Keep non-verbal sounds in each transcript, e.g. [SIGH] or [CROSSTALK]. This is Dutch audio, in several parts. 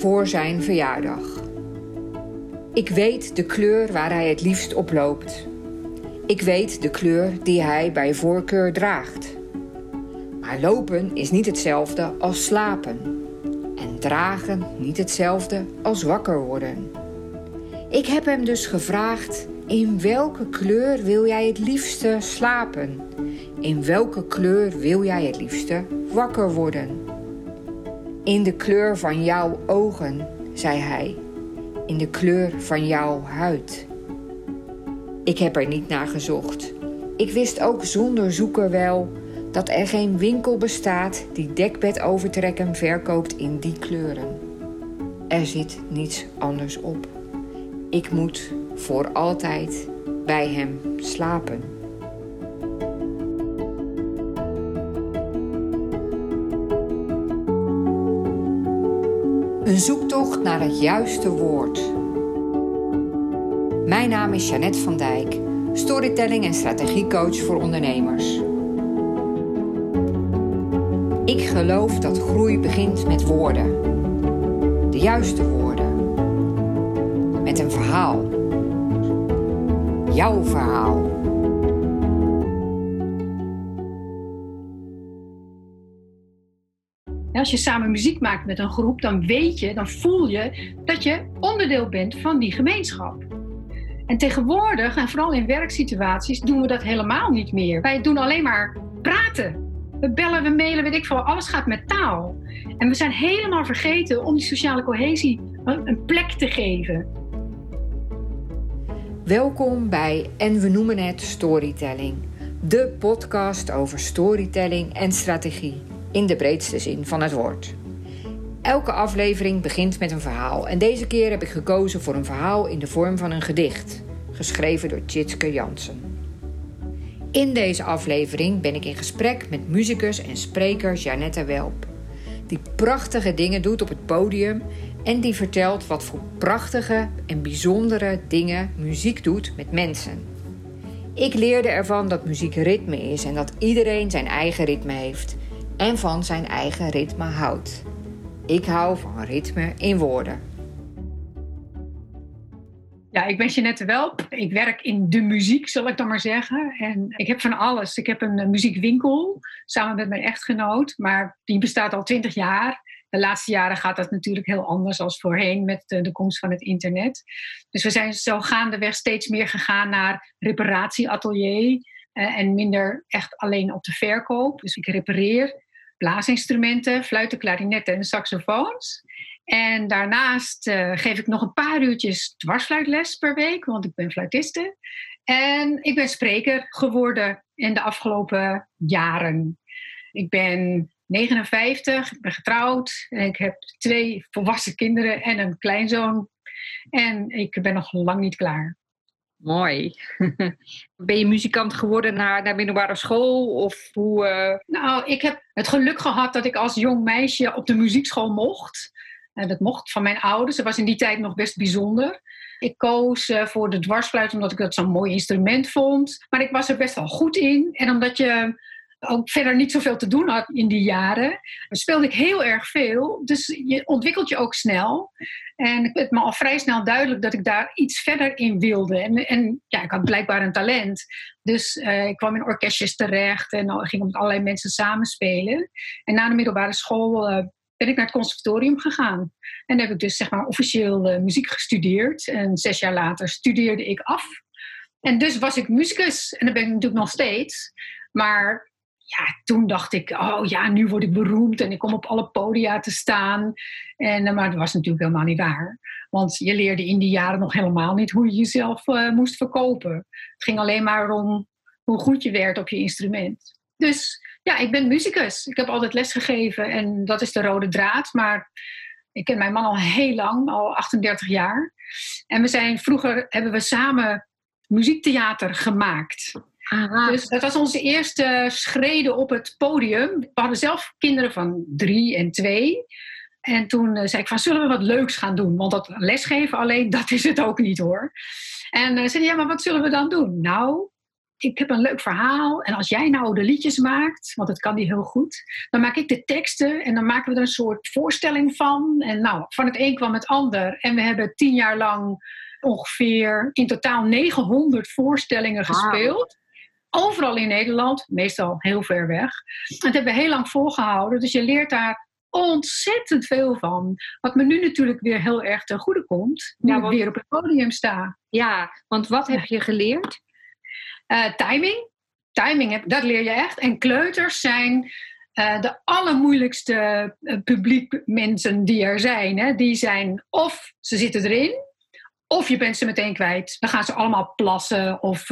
voor zijn verjaardag. Ik weet de kleur waar hij het liefst op loopt. Ik weet de kleur die hij bij voorkeur draagt. Maar lopen is niet hetzelfde als slapen. En dragen niet hetzelfde als wakker worden. Ik heb hem dus gevraagd: in welke kleur wil jij het liefste slapen? In welke kleur wil jij het liefste wakker worden? In de kleur van jouw ogen, zei hij. In de kleur van jouw huid. Ik heb er niet naar gezocht. Ik wist ook zonder zoeken wel dat er geen winkel bestaat die dekbed overtrekken verkoopt in die kleuren. Er zit niets anders op. Ik moet voor altijd bij hem slapen. Een zoektocht naar het juiste woord. Mijn naam is Jeannette van Dijk, storytelling en strategiecoach voor ondernemers. Ik geloof dat groei begint met woorden. De juiste woorden. Met een verhaal. Jouw verhaal. Als je samen muziek maakt met een groep, dan weet je, dan voel je dat je onderdeel bent van die gemeenschap. En tegenwoordig, en vooral in werksituaties, doen we dat helemaal niet meer. Wij doen alleen maar praten. We bellen, we mailen, weet ik veel. Alles gaat met taal. En we zijn helemaal vergeten om die sociale cohesie een plek te geven. Welkom bij En we noemen het Storytelling. De podcast over storytelling en strategie in de breedste zin van het woord. Elke aflevering begint met een verhaal en deze keer heb ik gekozen voor een verhaal in de vorm van een gedicht, geschreven door Tjitske Jansen. In deze aflevering ben ik in gesprek met muzikus en spreker Janette Welp, die prachtige dingen doet op het podium en die vertelt wat voor prachtige en bijzondere dingen muziek doet met mensen. Ik leerde ervan dat muziek ritme is en dat iedereen zijn eigen ritme heeft en van zijn eigen ritme houdt. Ik hou van ritme in woorden. Ja, ik ben Jeanette Welp. Ik werk in de muziek, zal ik dan maar zeggen. En ik heb van alles. Ik heb een eh, muziekwinkel samen met mijn echtgenoot, maar die bestaat al twintig jaar. De laatste jaren gaat dat natuurlijk heel anders als voorheen met de, komst van het internet. Dus we zijn zo gaandeweg steeds meer gegaan naar reparatieatelier uh, en minder echt alleen op de verkoop. Dus ik repareer blaasinstrumenten, fluiten, klarinetten en saxofoons. En daarnaast uh, geef ik nog een paar uurtjes dwarsfluitles per week, want ik ben fluitiste. En ik ben spreker geworden in de afgelopen jaren. Ik ben 59, ik ben getrouwd. En ik heb twee volwassen kinderen en een kleinzoon. En ik ben nog lang niet klaar. Mooi. [LAUGHS] Ben je muzikant geworden naar, naar middelbare school? Of hoe, uh... Nou, ik heb het geluk gehad dat ik als jong meisje op de muziekschool mocht. Uh, dat mocht van mijn ouders. Dat was in die tijd nog best bijzonder. Ik koos uh, voor de dwarsfluit omdat ik dat zo'n mooi instrument vond. Maar ik was er best wel goed in. En omdat je ook verder niet zoveel te doen had in die jaren, speelde ik heel erg veel. Dus je ontwikkelt je ook snel. En het werd me al vrij snel duidelijk dat ik daar iets verder in wilde. En, en ja, ik had blijkbaar een talent. Dus uh, ik kwam in orkestjes terecht en ging met allerlei mensen samenspelen. En na de middelbare school uh, ben ik naar het conservatorium gegaan. En daar heb ik dus zeg maar officieel uh, muziek gestudeerd. En zes jaar later studeerde ik af. En dus was ik muzikus. En dat ben ik natuurlijk nog steeds. Maar ja, toen dacht ik, oh ja, nu word ik beroemd en ik kom op alle podia te staan. En, eh, maar dat was natuurlijk helemaal niet waar. Want je leerde in die jaren nog helemaal niet hoe je jezelf uh, moest verkopen. Het ging alleen maar om hoe goed je werd op je instrument. Dus ja, ik ben muzikus. Ik heb altijd lesgegeven en dat is de rode draad. Maar ik ken mijn man al heel lang, al 38 jaar. En we zijn, vroeger hebben we samen muziektheater gemaakt. Dus dat was onze eerste schreden op het podium. We hadden zelf kinderen van drie en twee. En toen uh, zei ik van, zullen we wat leuks gaan doen? Want dat lesgeven alleen, [LAUGHS] dat is het ook niet hoor. En uh, zei ja, maar wat zullen we dan doen? Nou, ik heb een leuk verhaal. En als jij nou de liedjes maakt, want dat kan die heel goed, dan maak ik de teksten en dan maken we er een soort voorstelling van. En nou, van het een kwam het ander. En we hebben tien jaar lang ongeveer in totaal 900 voorstellingen gespeeld. Overal in Nederland, meestal heel ver weg. Dat hebben we heel lang volgehouden. Dus je leert daar ontzettend veel van. Wat me nu natuurlijk weer heel erg ten goede komt. Nu ik weer op het podium sta. Ja, want wat heb je geleerd? Uh, timing. Timing, heb, dat leer je echt. En kleuters zijn uh, de allermoeilijkste uh, publiek mensen die er zijn. Hè. Die zijn of ze zitten erin, of je bent ze meteen kwijt. Dan gaan ze allemaal plassen. Of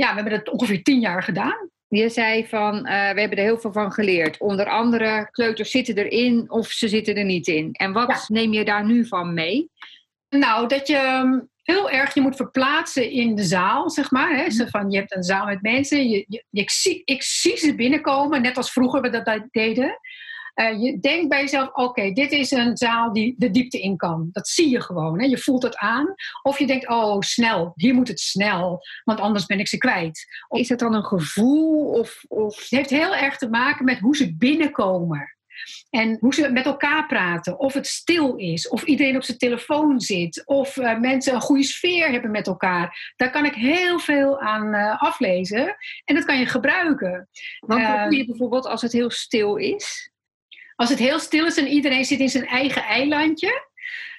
ja, we hebben het ongeveer tien jaar gedaan. Je zei van, uh, we hebben er heel veel van geleerd. Onder andere, kleuters zitten erin of ze zitten er niet in. En wat neem je daar nu van mee? Nou, dat je ehm, heel erg je moet verplaatsen in de zaal, zeg maar. Hè? Zo van, je hebt een zaal met mensen, je, je, ik, zie, ik zie ze binnenkomen, net als vroeger we dat deden. Uh, je denkt bij jezelf, oké, dit is een zaal die de diepte in kan. Dat zie je gewoon, hè? je voelt het aan. Of je denkt, oh, snel, hier moet het snel, want anders ben ik ze kwijt. Of, is dat dan een gevoel? Of, of... Het heeft heel erg te maken met hoe ze binnenkomen. En hoe ze met elkaar praten, of het stil is, of iedereen op zijn telefoon zit, of uh, mensen een goede sfeer hebben met elkaar. Daar kan ik heel veel aan uh, aflezen en dat kan je gebruiken. Want uh, doe je bijvoorbeeld als het heel stil is? Als het heel stil is en iedereen zit in zijn eigen eilandje,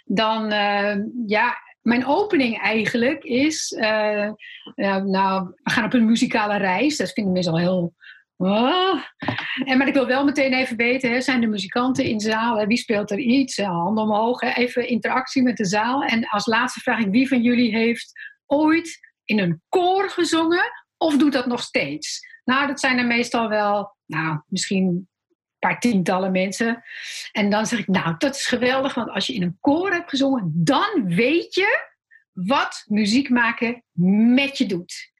dan uh, ja, mijn opening eigenlijk is, uh, nou, we gaan op een muzikale reis. Dat vinden mensen al heel. En, maar ik wil wel meteen even weten, hè, zijn de muzikanten in de zaal? Wie speelt er iets? Handen omhoog, even interactie met de zaal. En als laatste vraag ik, wie van jullie heeft ooit in een koor gezongen of doet dat nog steeds? Nou, dat zijn er meestal wel, nou, misschien paar tientallen mensen. En dan zeg ik, nou, dat is geweldig, want als je in een koor hebt gezongen, dan weet je wat muziek maken met je doet.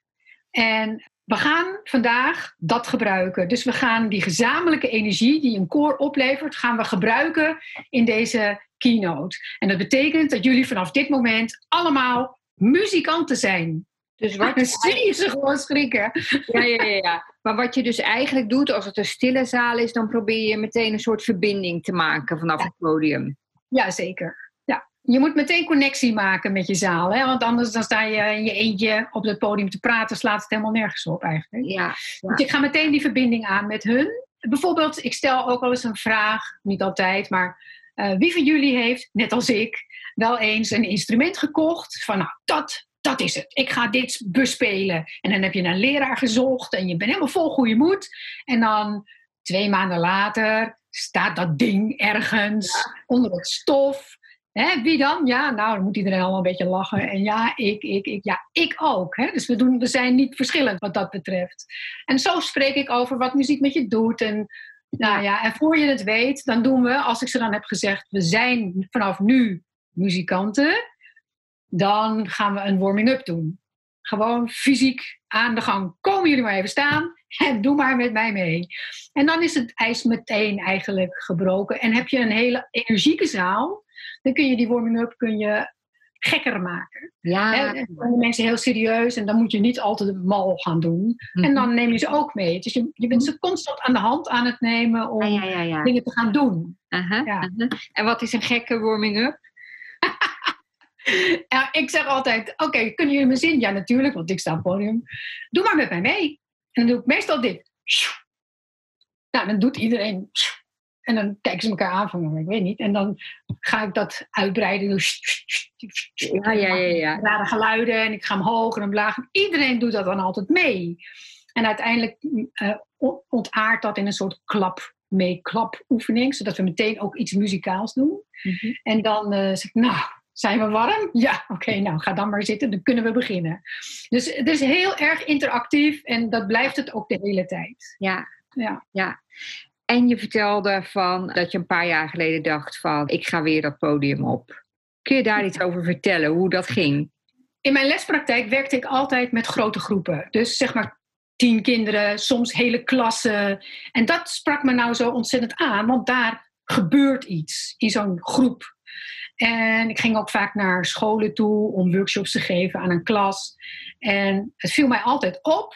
En we gaan vandaag dat gebruiken. Dus we gaan die gezamenlijke energie die een koor oplevert, gaan we gebruiken in deze keynote. En dat betekent dat jullie vanaf dit moment allemaal muzikanten zijn. Dus wat [LAUGHS] zie je ze gewoon schrikken. Ja, ja, ja, ja. Maar wat je dus eigenlijk doet als het een stille zaal is, dan probeer je meteen een soort verbinding te maken vanaf het podium. Ja, zeker. Ja. Je moet meteen connectie maken met je zaal. Hè? Want anders dan sta je in je eentje op het podium te praten, slaat het helemaal nergens op eigenlijk. Ja, ja. Dus ik ga meteen die verbinding aan met hun. Bijvoorbeeld, ik stel ook wel eens een vraag, niet altijd, maar uh, wie van jullie heeft, net als ik, wel eens een instrument gekocht van nou, dat dat is het. Ik ga dit bespelen. En dan heb je een leraar gezocht en je bent helemaal vol goede moed. En dan twee maanden later staat dat ding ergens onder het stof. Hè, wie dan? Ja, nou, dan moet iedereen allemaal een beetje lachen. En ja, ik, ik, ik, ja, ik ook. Hè? Dus we, doen, we zijn niet verschillend wat dat betreft. En zo spreek ik over wat muziek met je doet. En, nou ja, en voor je het weet, dan doen we, als ik ze dan heb gezegd, we zijn vanaf nu muzikanten dan gaan we een warming-up doen. Gewoon fysiek aan de gang. Komen jullie maar even staan en doe maar met mij mee. En dan is het ijs meteen eigenlijk gebroken. En heb je een hele energieke zaal, dan kun je die warming-up kun je gekker maken. Ja. dan zijn mensen heel serieus en dan moet je niet altijd mal gaan doen. En mhm. dan neem je ze ook mee. Dus je, je bent ze constant aan de hand aan het nemen om ja, ja, dingen te gaan doen. ja. En wat is een gekke warming-up? Ja, ik zeg altijd, oké, kunnen jullie me zien? Ja, natuurlijk, want ik sta op het podium. Doe maar met mij mee. En dan doe ik meestal dit. Nou, dan doet iedereen... En dan kijken ze elkaar aan van, ik weet niet. En dan ga ik dat uitbreiden. Ja, ja, ja. ja. Rare geluiden en ik ga omhoog en omlaag. Iedereen doet dat dan altijd mee. En uiteindelijk uh, ontaart dat in een soort klap mee klap oefening. Zodat we meteen ook iets muzikaals doen. Mm -hmm. En dan uh, zeg ik, nou, zijn we warm? Ja, oké, nou ga dan maar zitten, dan kunnen we beginnen. Dus het is heel erg interactief en dat blijft het ook de hele tijd. Ja, ja. ja. En je vertelde van dat je een paar jaar geleden dacht van ik ga weer dat podium op. Kun je daar iets over vertellen, hoe dat ging? In mijn lespraktijk werkte ik altijd met grote groepen. Dus zeg maar tien kinderen, soms hele klassen. En dat sprak me nou zo ontzettend aan, want daar gebeurt iets in zo'n groep En ik ging ook vaak naar scholen toe om workshops te geven aan een klas. En het viel mij altijd op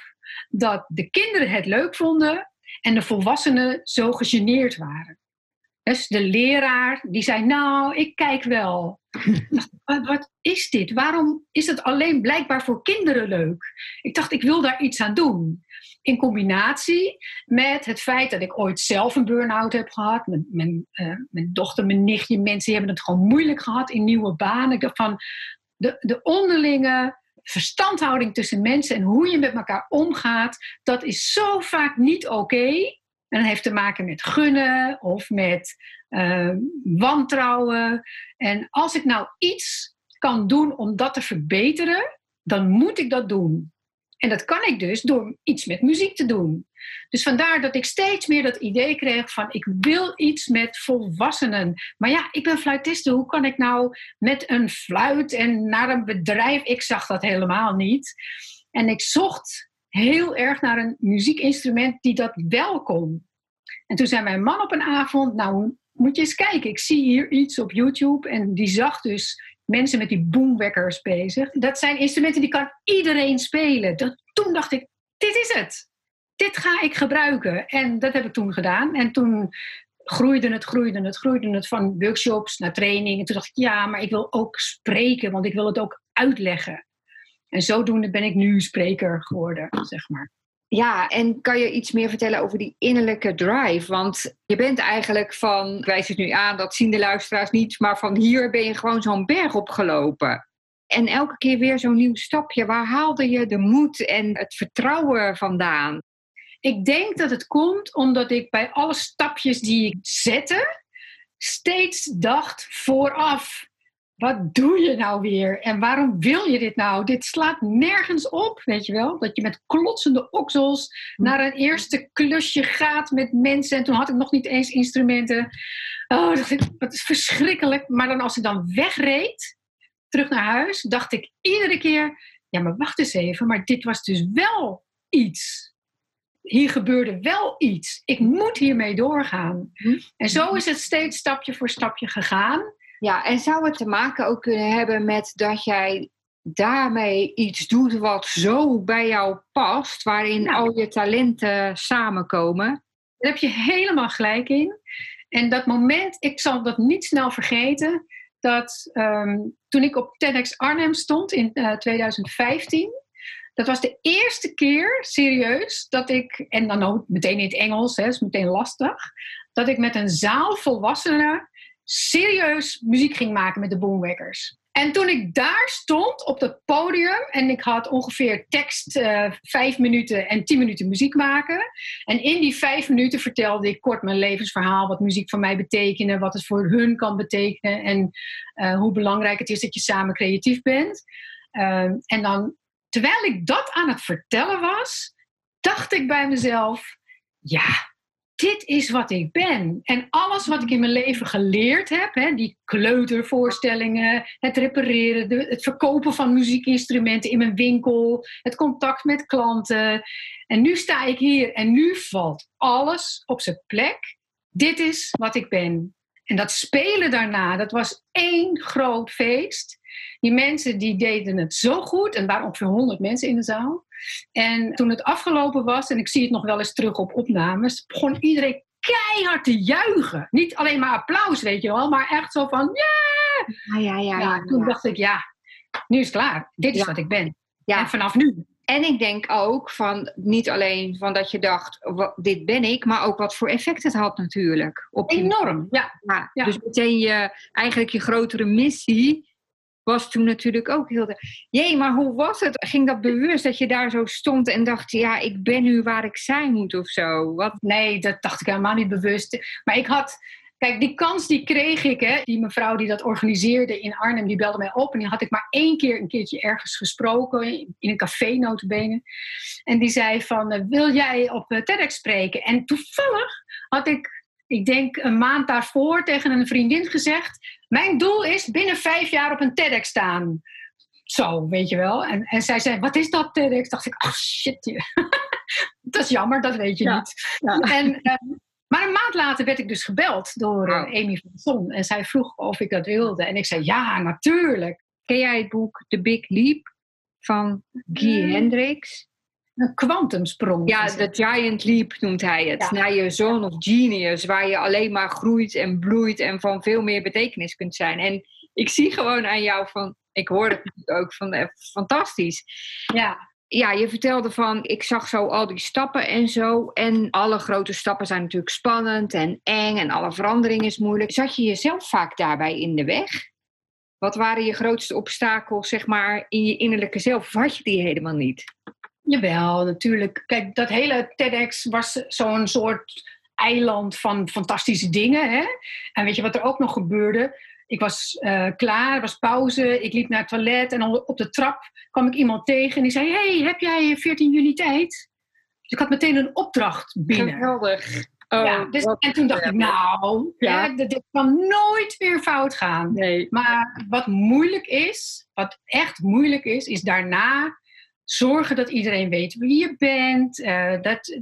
dat de kinderen het leuk vonden en de volwassenen zo gegeneerd waren. Dus de leraar die zei, nou, ik kijk wel. wat, wat is dit? Waarom is het alleen blijkbaar voor kinderen leuk? Ik dacht, ik wil daar iets aan doen. In combinatie met het feit dat ik ooit zelf een burn-out heb gehad. Mijn, mijn, uh, mijn dochter, mijn nichtje, mensen hebben het gewoon moeilijk gehad in nieuwe banen. Van de, de onderlinge verstandhouding tussen mensen en hoe je met elkaar omgaat, dat is zo vaak niet oké. En dat heeft te maken met gunnen of met uh, wantrouwen. En als ik nou iets kan doen om dat te verbeteren, dan moet ik dat doen. En dat kan ik dus door iets met muziek te doen. Dus vandaar dat ik steeds meer dat idee kreeg van ik wil iets met volwassenen. Maar ja, ik ben fluitiste. Hoe kan ik nou met een fluit en naar een bedrijf? Ik zag dat helemaal niet. En ik zocht heel erg naar een muziekinstrument die dat wel kon. En toen zei mijn man op een avond, nou moet je eens kijken, ik zie hier iets op YouTube en die zag dus mensen met die boomwekkers bezig. Dat zijn instrumenten die kan iedereen spelen. Toen dacht ik, dit is het. Dit ga ik gebruiken. En dat heb ik toen gedaan. En toen groeide het, groeide het, groeide het van workshops naar training. En toen dacht ik, ja, maar ik wil ook spreken, want ik wil het ook uitleggen. En zodoende ben ik nu spreker geworden, zeg maar. Ja, en kan je iets meer vertellen over die innerlijke drive? Want je bent eigenlijk van, ik wijs het nu aan, dat zien de luisteraars niet, maar van hier ben je gewoon zo'n berg opgelopen. En elke keer weer zo'n nieuw stapje. Waar haalde je de moed en het vertrouwen vandaan? Ik denk dat het komt omdat ik bij alle stapjes die ik zette, steeds dacht vooraf wat doe je nou weer? En waarom wil je dit nou? Dit slaat nergens op, weet je wel? Dat je met klotsende oksels naar een eerste klusje gaat met mensen. En toen had ik nog niet eens instrumenten. Oh, dat is verschrikkelijk. Maar dan als ik dan wegreed, terug naar huis, dacht ik iedere keer... Ja, maar wacht eens even, maar dit was dus wel iets. Hier gebeurde wel iets. Ik moet hiermee doorgaan. Hm? En zo is het steeds stapje voor stapje gegaan. Ja, en zou het te maken ook kunnen hebben met dat jij daarmee iets doet wat zo bij jou past, waarin nou. al je talenten samenkomen? Daar heb je helemaal gelijk in. En dat moment, ik zal dat niet snel vergeten, dat um, toen ik op TEDx Arnhem stond in uh, eh, 2015, dat was de eerste keer, serieus, dat ik, en dan ook meteen in het Engels, hè, is meteen lastig, dat ik met een zaal volwassenen serieus muziek ging maken met de Boomwekkers. En toen ik daar stond op het podium en ik had ongeveer tekst uh, vijf minuten en tien minuten muziek maken. En in die vijf minuten vertelde ik kort mijn levensverhaal, wat muziek voor mij betekende, wat het voor hun kan betekenen en uh, hoe belangrijk het is dat je samen creatief bent. Uh, en dan, terwijl ik dat aan het vertellen was, dacht ik bij mezelf, ja, dit is wat ik ben. En alles wat ik in mijn leven geleerd heb, hè, die kleutervoorstellingen, het repareren, het verkopen van muziekinstrumenten in mijn winkel, het contact met klanten. En nu sta ik hier en nu valt alles op zijn plek. Dit is wat ik ben. En dat spelen daarna, dat was één groot feest. Die mensen die deden het zo goed. En er waren ongeveer 100 mensen in de zaal. En toen het afgelopen was, en ik zie het nog wel eens terug op opnames, begon iedereen keihard te juichen. Niet alleen maar applaus, weet je wel, maar echt zo van ja. Ja, ja, ja, toen dacht ik, ja, nu is het klaar. Dit is wat ik ben. Ja. En vanaf nu. En ik denk ook van niet alleen van dat je dacht, dit ben ik, maar ook wat voor effect het had natuurlijk. Op Enorm, ja. ja. Dus meteen je, eigenlijk je grotere missie was toen natuurlijk ook heel... De... Jee, maar hoe was het? Ging dat bewust dat je daar zo stond en dacht... ja, ik ben nu waar ik zijn moet of zo? Wat? Nee, dat dacht ik helemaal niet bewust. Maar ik had... Kijk, die kans die kreeg ik, hè. Die mevrouw die dat organiseerde in Arnhem, die belde mij op. En die had ik maar één keer een keertje ergens gesproken, in een café notabene. En die zei van, wil jij op eh, TEDx spreken? En toevallig had ik ik denk een maand daarvoor tegen een vriendin gezegd: Mijn doel is binnen vijf jaar op een TEDx staan. Zo, weet je wel. En, en zij zei: Wat is dat TEDx? Dacht ik: Oh shit, [LAUGHS] dat is jammer, dat weet je niet. Ja. En, ehm, Maar een maand later werd ik dus gebeld door uh, Amy van Son. En zij vroeg of ik dat wilde. En ik zei, ja, natuurlijk. Ken jij het boek The Big Leap van Guy uh, Hendricks? Een kwantumsprong. Ja, de Giant Leap noemt hij het. Naar je zone of genius, waar je alleen maar groeit en bloeit en van veel meer betekenis kunt zijn. En ik zie gewoon aan jou van, ik hoor het ook van, fantastisch. Ja. Ja, je vertelde van, ik zag zo al die stappen en zo. En alle grote stappen zijn natuurlijk spannend en eng en alle verandering is moeilijk. Zat je jezelf vaak daarbij in de weg? Wat waren je grootste obstakels, zeg maar, in je innerlijke zelf? Of had je die helemaal niet? Jawel, natuurlijk. Kijk, dat hele TEDx was zo'n soort eiland van fantastische dingen. Hè? En weet je wat er ook nog gebeurde? Ik was uh, klaar, was pauze, ik liep naar het toilet en op de trap kwam ik iemand tegen en die zei: Hey, heb jij 14 juli tijd? Dus ik had meteen een opdracht binnen. Geweldig. Oh, ja, dus, en toen dacht ik, nou, ja. dit kan nooit meer fout gaan. Nee. Maar wat moeilijk is, wat echt moeilijk is, is daarna zorgen dat iedereen weet wie je bent, uh, dat,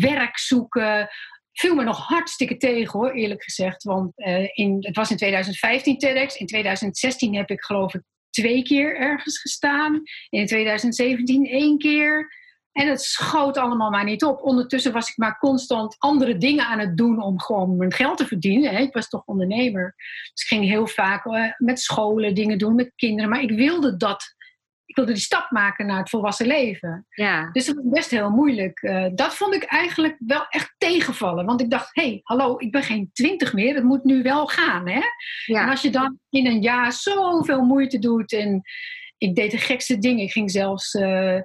werk zoeken, viel me nog hartstikke tegen hoor, eerlijk gezegd. Want uh, in, het was in 2015 TEDx. In 2016 heb ik geloof ik twee keer ergens gestaan. In 2017 één keer. En het schoot allemaal maar niet op. Ondertussen was ik maar constant andere dingen aan het doen om gewoon mijn geld te verdienen. Ik was toch ondernemer. Dus ik ging heel vaak uh, met scholen dingen doen, met kinderen. Maar ik wilde dat ik wilde die stap maken naar het volwassen leven. Ja. Dus dat was best heel moeilijk. Uh, dat vond ik eigenlijk wel echt tegenvallen. Want ik dacht, hé, hey, hallo, ik ben geen twintig meer. Het moet nu wel gaan, hè? Ja. En als je dan in een jaar zoveel moeite doet... en ik deed de gekste dingen. Ik ging zelfs... Uh,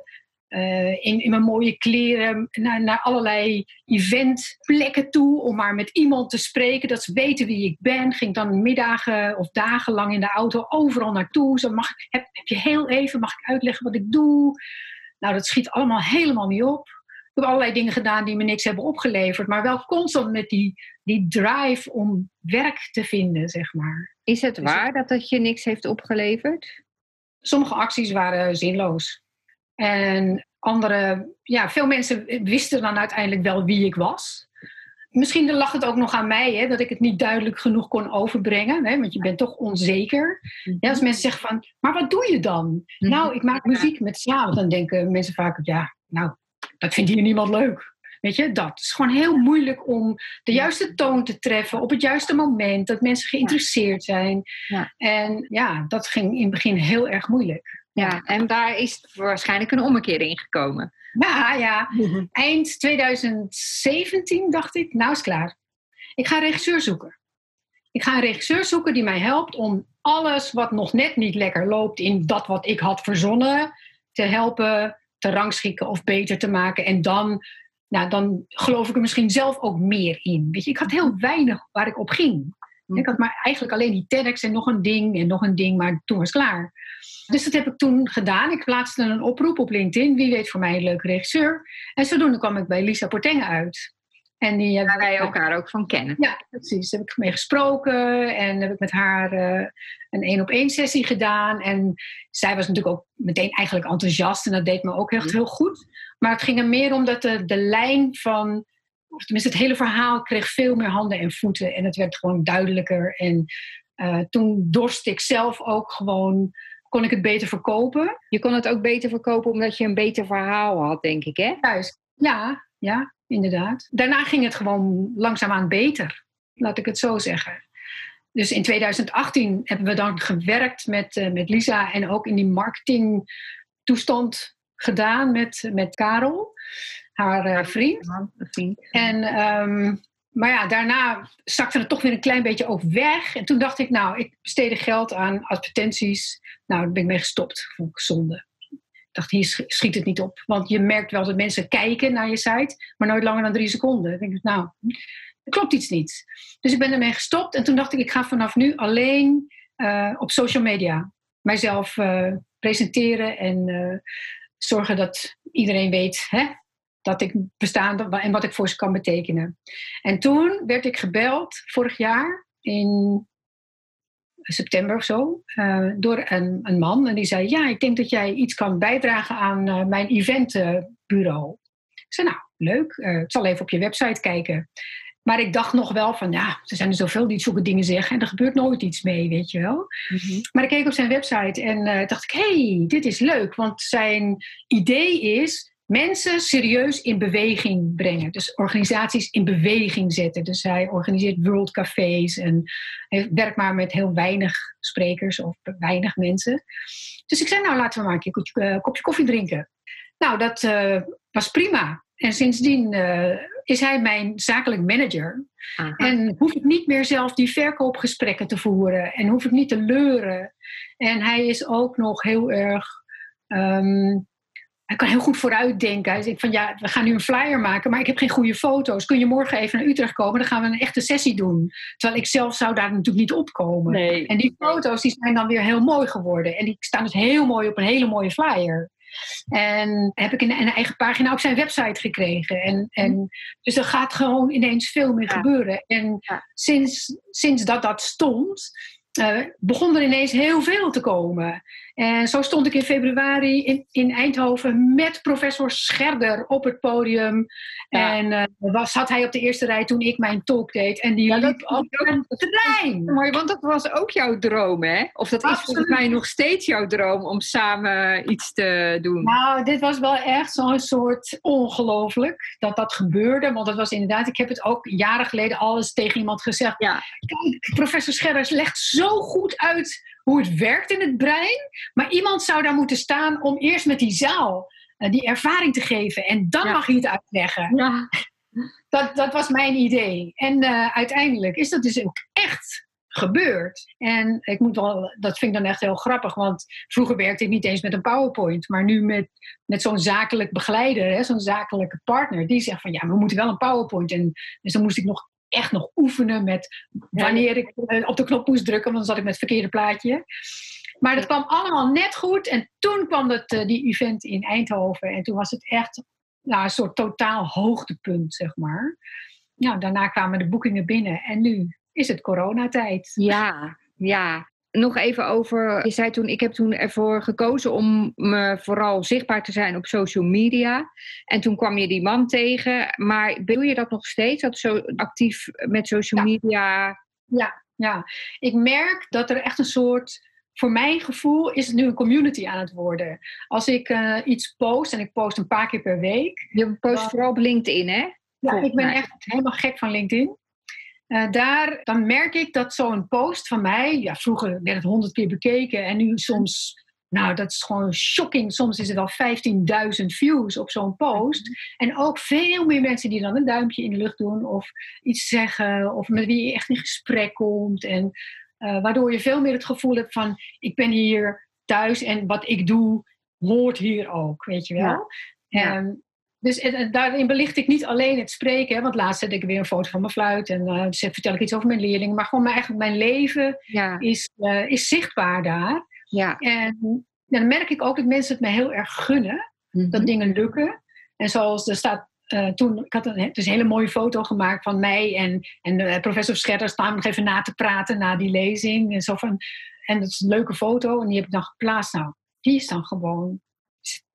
uh, in, in mijn mooie kleren naar, naar allerlei eventplekken toe om maar met iemand te spreken, dat ze weten wie ik ben. Ging dan middagen of dagenlang in de auto overal naartoe. Zo mag ik, heb, heb je heel even, mag ik uitleggen wat ik doe? Nou, dat schiet allemaal helemaal niet op. Ik heb allerlei dingen gedaan die me niks hebben opgeleverd, maar wel constant met die, die drive om werk te vinden, zeg maar. Is het waar dat het je niks heeft opgeleverd? Sommige acties waren zinloos. En andere, ja, veel mensen wisten dan uiteindelijk wel wie ik was. Misschien lag het ook nog aan mij, hè, dat ik het niet duidelijk genoeg kon overbrengen. Hè, want je bent toch onzeker. Mhm. Ja, als mensen zeggen van, maar wat doe je dan? Mhm. Nou, ik maak muziek met slaven. Dan denken mensen vaak, ja, nou, dat vindt hier niemand leuk. Weet je, dat. Het is gewoon heel moeilijk om de juiste toon te treffen op het juiste moment. Dat mensen geïnteresseerd zijn. Ja. En ja, dat ging in het begin heel erg moeilijk. Ja, en daar is waarschijnlijk een ommekeer in gekomen. Ja, ja. [LAUGHS] Eind 2017 dacht ik, nou is klaar. Ik ga een regisseur zoeken. Ik ga een regisseur zoeken die mij helpt om alles wat nog net niet lekker loopt in dat wat ik had verzonnen, te helpen te rangschikken of beter te maken. En dan, nou, dan geloof ik er misschien zelf ook meer in. Weet je, ik had heel weinig waar ik op ging. Ik had maar eigenlijk alleen die TEDx en nog een ding en nog een ding, maar toen was het klaar. Dus dat heb ik toen gedaan. Ik plaatste een oproep op LinkedIn. Wie weet voor mij een leuke regisseur. En zodoende kwam ik bij Lisa Portenge uit. En die Waar wij elkaar ook van kennen. Ja, precies. Daar heb ik mee gesproken en heb ik met haar uh, een één op één sessie gedaan. En zij was natuurlijk ook meteen eigenlijk enthousiast en dat deed me ook echt heel goed. Maar het ging er meer om dat de, de lijn van, of tenminste het hele verhaal kreeg veel meer handen en voeten. En het werd gewoon duidelijker. En uh, toen dorst ik zelf ook gewoon kon ik het beter verkopen. Je kon het ook beter verkopen omdat je een beter verhaal had, denk ik, hè? Juist, ja, ja, inderdaad. Daarna ging het gewoon langzaamaan beter, laat ik het zo zeggen. Dus in 2018 hebben we dan gewerkt met, uh, met Lisa en ook in die marketingtoestand gedaan met, met Karel, haar uh, vriend. vriend. En um, maar ja, daarna zakte het toch weer een klein beetje ook weg. En toen dacht ik, nou, ik besteedde geld aan advertenties. Nou, daar ben ik mee gestopt. Vond ik zonde. Ik dacht, hier schiet het niet op. Want je merkt wel dat mensen kijken naar je site, maar nooit langer dan drie seconden. Ik denk, nou, er klopt iets niet. Dus ik ben ermee gestopt. En toen dacht ik, ik ga vanaf nu alleen uh, op social media mijzelf uh, presenteren en uh, zorgen dat iedereen weet hè, dat ik bestaan en wat ik voor ze kan betekenen. En toen werd ik gebeld, vorig jaar, in september of zo, uh, door een, een, man. En die zei, ja, ik denk dat jij iets kan bijdragen aan uh, mijn eventbureau. ik zei, nou, leuk. Uh, ik zal even op je website kijken. Maar ik dacht nog wel van, ja, er zijn er zoveel die zulke dingen zeggen en er gebeurt nooit iets mee, weet je wel. Mhm. Maar ik keek op zijn website en eh, dacht ik, hey, dit is leuk. Want zijn idee is mensen serieus in beweging brengen. Dus organisaties in beweging zetten. Dus hij organiseert world cafés en werkt maar met heel weinig sprekers of weinig mensen. Dus ik zei, nou laten we maar een keer een kopje koffie drinken. Nou, dat eh, was prima. En sindsdien eh, is hij mijn zakelijk manager. Aha. En hoef ik niet meer zelf die verkoopgesprekken te voeren. En hoef ik niet te leuren. En hij is ook nog heel erg. ehm, hij kan heel goed vooruitdenken. Hij zegt van ja, we gaan nu een flyer maken, maar ik heb geen goede foto's. Kun je morgen even naar Utrecht komen? Dan gaan we een echte sessie doen. Terwijl ik zelf zou daar natuurlijk niet opkomen. Nee. En die foto's die zijn dan weer heel mooi geworden. En die staan dus heel mooi op een hele mooie flyer. En heb ik een, een eigen pagina op zijn website gekregen. En, en, dus er gaat gewoon ineens veel meer Ja. gebeuren. En Ja. sinds, sinds dat dat stond, eh, begon er ineens heel veel te komen. En zo stond ik in februari in, in Eindhoven met professor Scherder op het podium. Ja. En eh, was, zat hij op de eerste rij toen ik mijn talk deed. En die Ja, dat- liep op een trein. Mooi, want dat was ook jouw droom, hè? Of dat is volgens mij nog steeds jouw droom om samen iets te doen. Nou, dit was wel echt zo'n soort ongelooflijk dat dat gebeurde. Want dat was inderdaad, ik heb het ook jaren geleden alles tegen iemand gezegd. Ja. Kijk, professor Scherrers legt zo goed uit hoe het werkt in het brein. Maar iemand zou daar moeten staan om eerst met die zaal eh, die ervaring te geven. En dan Ja. mag je het uitleggen. Ja. Dat, dat was mijn idee. En eh, uiteindelijk is dat dus ook echt gebeurd. En ik moet wel, dat vind ik dan echt heel grappig, want vroeger werkte ik niet eens met een PowerPoint, maar nu met, met zo'n zakelijk begeleider, zo'n zakelijke partner, die zegt van ja, we moeten wel een PowerPoint. En dus dan moest ik nog echt nog oefenen met wanneer ik eh, op de knop moest drukken, want dan zat ik met het verkeerde plaatje. Maar dat kwam allemaal net goed. En toen kwam dat, eh, die event in Eindhoven. En toen was het echt nou, een soort totaal hoogtepunt, zeg maar. Nou, daarna kwamen de boekingen binnen. En nu is het coronatijd. Ja, ja. Nog even over, je zei toen, ik heb toen ervoor gekozen om me vooral zichtbaar te zijn op social media. En toen kwam je die man tegen. Maar doe je dat nog steeds, dat zo actief met social Ja. media? Ja, ja. Ik merk dat er echt een soort... Voor mijn gevoel is het nu een community aan het worden. Als ik eh, iets post, en ik post een paar keer per week... Je post vooral op LinkedIn, hè? Ja, ik ben mij. echt helemaal gek van LinkedIn. Eh, daar, dan merk ik dat zo'n post van mij, ja, vroeger werd het honderd keer bekeken en nu soms, nou dat is gewoon shocking, soms is het al 15.000 views op zo'n post. En ook veel meer mensen die dan een duimpje in de lucht doen of iets zeggen of met wie je echt in gesprek komt. En eh, waardoor je veel meer het gevoel hebt van ik ben hier thuis en wat ik doe hoort hier ook, weet je wel. Ja. Ja. Dus en, daarin belicht ik niet alleen het spreken, hè, want laatst zet ik weer een foto van mijn fluit en dus vertel ik iets over mijn leerlingen, maar gewoon mijn, eigenlijk mijn leven Ja, is, eh, is zichtbaar daar. ja. En dan merk ik ook dat mensen het me heel erg gunnen, Mhm. dat dingen lukken. En zoals er staat, eh, toen, ik had een, dus een hele mooie foto gemaakt van mij en, en eh, professor Scherder staan nog even na te praten na die lezing. En, zo van, en dat is een leuke foto en die heb ik dan geplaatst. Nou, die is dan gewoon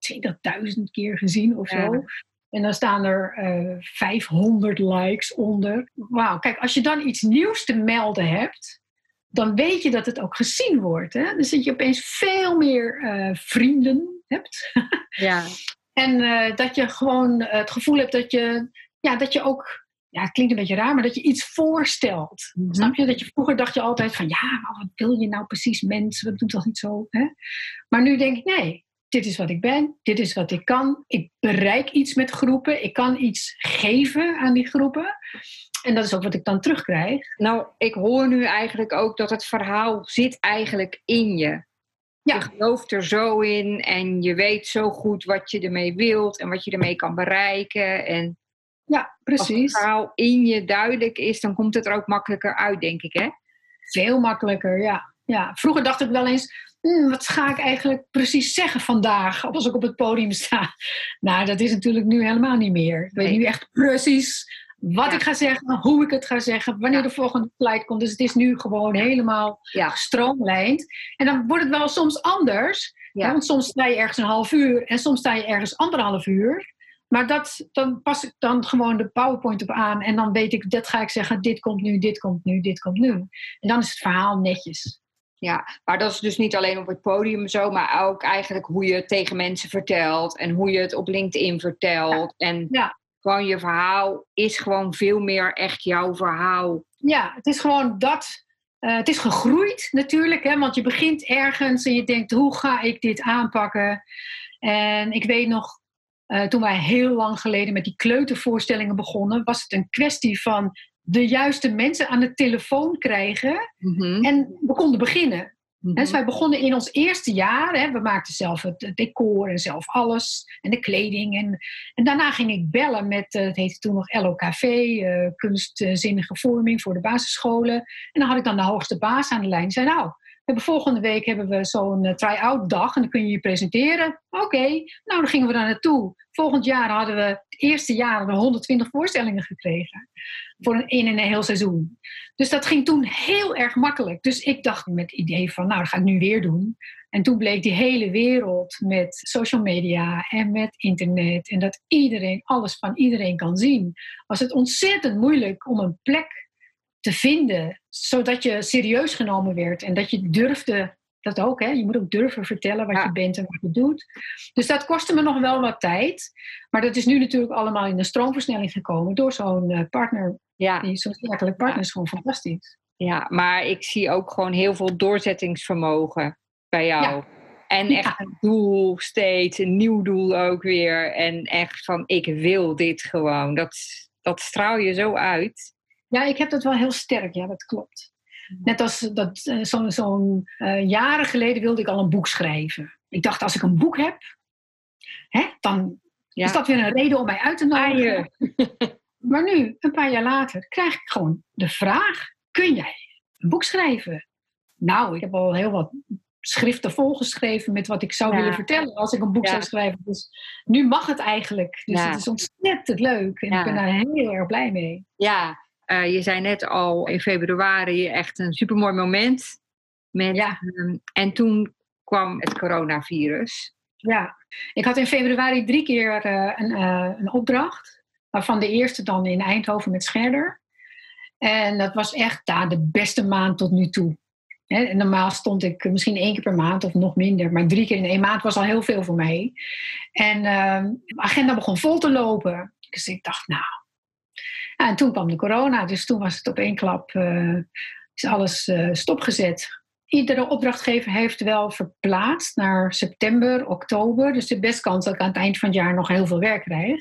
20.000 keer gezien of Ja. zo. En dan staan er eh 500 likes onder. Wauw, kijk, als je dan iets nieuws te melden hebt, dan weet je dat het ook gezien wordt. Hè? Dus dat je opeens veel meer eh, vrienden hebt. [LAUGHS] ja. En eh, dat je gewoon eh, het gevoel hebt dat je, ja, dat je ook, ja, het klinkt een beetje raar, maar dat je iets voorstelt. Mhm. Snap je? Dat je vroeger dacht je altijd van, ja, maar wat wil je nou precies, mensen? Dat doet toch niet zo? Hè? Maar nu denk ik, nee, dit is wat ik ben, dit is wat ik kan. Ik bereik iets met groepen, ik kan iets geven aan die groepen. En dat is ook wat ik dan terugkrijg. Nou, ik hoor nu eigenlijk ook dat het verhaal zit eigenlijk in je. Ja. Je gelooft er zo in en je weet zo goed wat je ermee wilt en wat je ermee kan bereiken. En Ja, als het precies. verhaal in je duidelijk is, dan komt het er ook makkelijker uit, denk ik, hè? Veel makkelijker, ja. ja. Vroeger dacht ik wel eens, "Hmm, wat ga ik eigenlijk precies zeggen vandaag als ik op het podium sta? [LAUGHS] Nou, dat is natuurlijk nu helemaal niet meer. Ik weet nu echt precies wat Ja. ik ga zeggen, hoe ik het ga zeggen, wanneer Ja. de volgende slide komt. Dus het is nu gewoon helemaal Ja. gestroomlijnd. En dan wordt het wel soms anders. Want soms sta je ergens een half uur en soms sta je ergens anderhalf uur. Maar dat, dan pas ik dan gewoon de PowerPoint op aan en dan weet ik, dat ga ik zeggen, dit komt nu, dit komt nu, dit komt nu. En dan is het verhaal netjes. Ja, maar dat is dus niet alleen op het podium zo, maar ook eigenlijk hoe je het tegen mensen vertelt en hoe je het op LinkedIn vertelt. En Ja. gewoon je verhaal is gewoon veel meer echt jouw verhaal. Ja, het is gewoon dat. eh, het is gegroeid natuurlijk, hè, want je begint ergens en je denkt, hoe ga ik dit aanpakken? En ik weet nog, eh, toen wij heel lang geleden met die kleutervoorstellingen begonnen, was het een kwestie van de juiste mensen aan de telefoon krijgen Mhm, en we konden beginnen. mhm. Dus wij begonnen in ons eerste jaar. Hè, we maakten zelf het decor en zelf alles. En de kleding. En, en daarna ging ik bellen met, eh, het heette toen nog LOKV, eh, kunstzinnige vorming voor de basisscholen. En dan had ik dan de hoogste baas aan de lijn. Die zei, nou, we hebben volgende week hebben we zo'n eh, try-out dag. En dan kun je je presenteren. Oké, nou dan gingen we daar naartoe. Volgend jaar hadden we, het eerste jaar, hadden we 120 voorstellingen gekregen. Voor een, in een heel seizoen. Dus dat ging toen heel erg makkelijk. Dus ik dacht met het idee van, nou, dat ga ik nu weer doen. En toen bleek die hele wereld met social media en met internet en dat iedereen alles van iedereen kan zien, was het ontzettend moeilijk om een plek te vinden, zodat je serieus genomen werd en dat je durfde, dat ook, hè? je moet ook durven vertellen wat Ja. je bent en wat je doet. Dus dat kostte me nog wel wat tijd, maar dat is nu natuurlijk allemaal in de stroomversnelling gekomen door zo'n eh, partner, Ja, zo'n zakelijk partner is gewoon fantastisch. ja, maar ik zie ook gewoon heel veel doorzettingsvermogen bij jou. Ja. En echt een doel steeds, een nieuw doel ook weer. En echt van, ik wil dit gewoon. Dat, dat straal je zo uit. Ja, ik heb dat wel heel sterk, ja, dat klopt. Net als dat eh, zo'n zo'n, eh, jaren geleden wilde ik al een boek schrijven. Ik dacht, als ik een boek heb, hè, dan Ja. is dat weer een reden om mij uit te nodigen. [LAUGHS] Maar nu, een paar jaar later, krijg ik gewoon de vraag: kun jij een boek schrijven? Nou, ik heb al heel wat schriften volgeschreven met wat ik zou Ja. willen vertellen als ik een boek Ja. zou schrijven. Dus nu mag het eigenlijk. Dus het is ontzettend leuk en ik ben daar heel erg blij mee. Ja, eh, je zei net al in februari echt een supermooi moment. Met, Ja. ehm, en toen kwam het coronavirus. Ja, ik had in februari drie keer eh, een, eh, een opdracht. Waarvan de eerste dan in Eindhoven met Scherder. En dat was echt daar de beste maand tot nu toe. Normaal stond ik misschien één keer per maand of nog minder. Maar drie keer in één maand was al heel veel voor mij. En ehm, de agenda begon vol te lopen. Dus ik dacht, nou. Ja, en toen kwam de corona. Dus toen was het op één klap eh, is alles eh, stopgezet iedere opdrachtgever heeft wel verplaatst naar september, oktober. Dus de best kans dat ik aan het eind van het jaar nog heel veel werk krijg.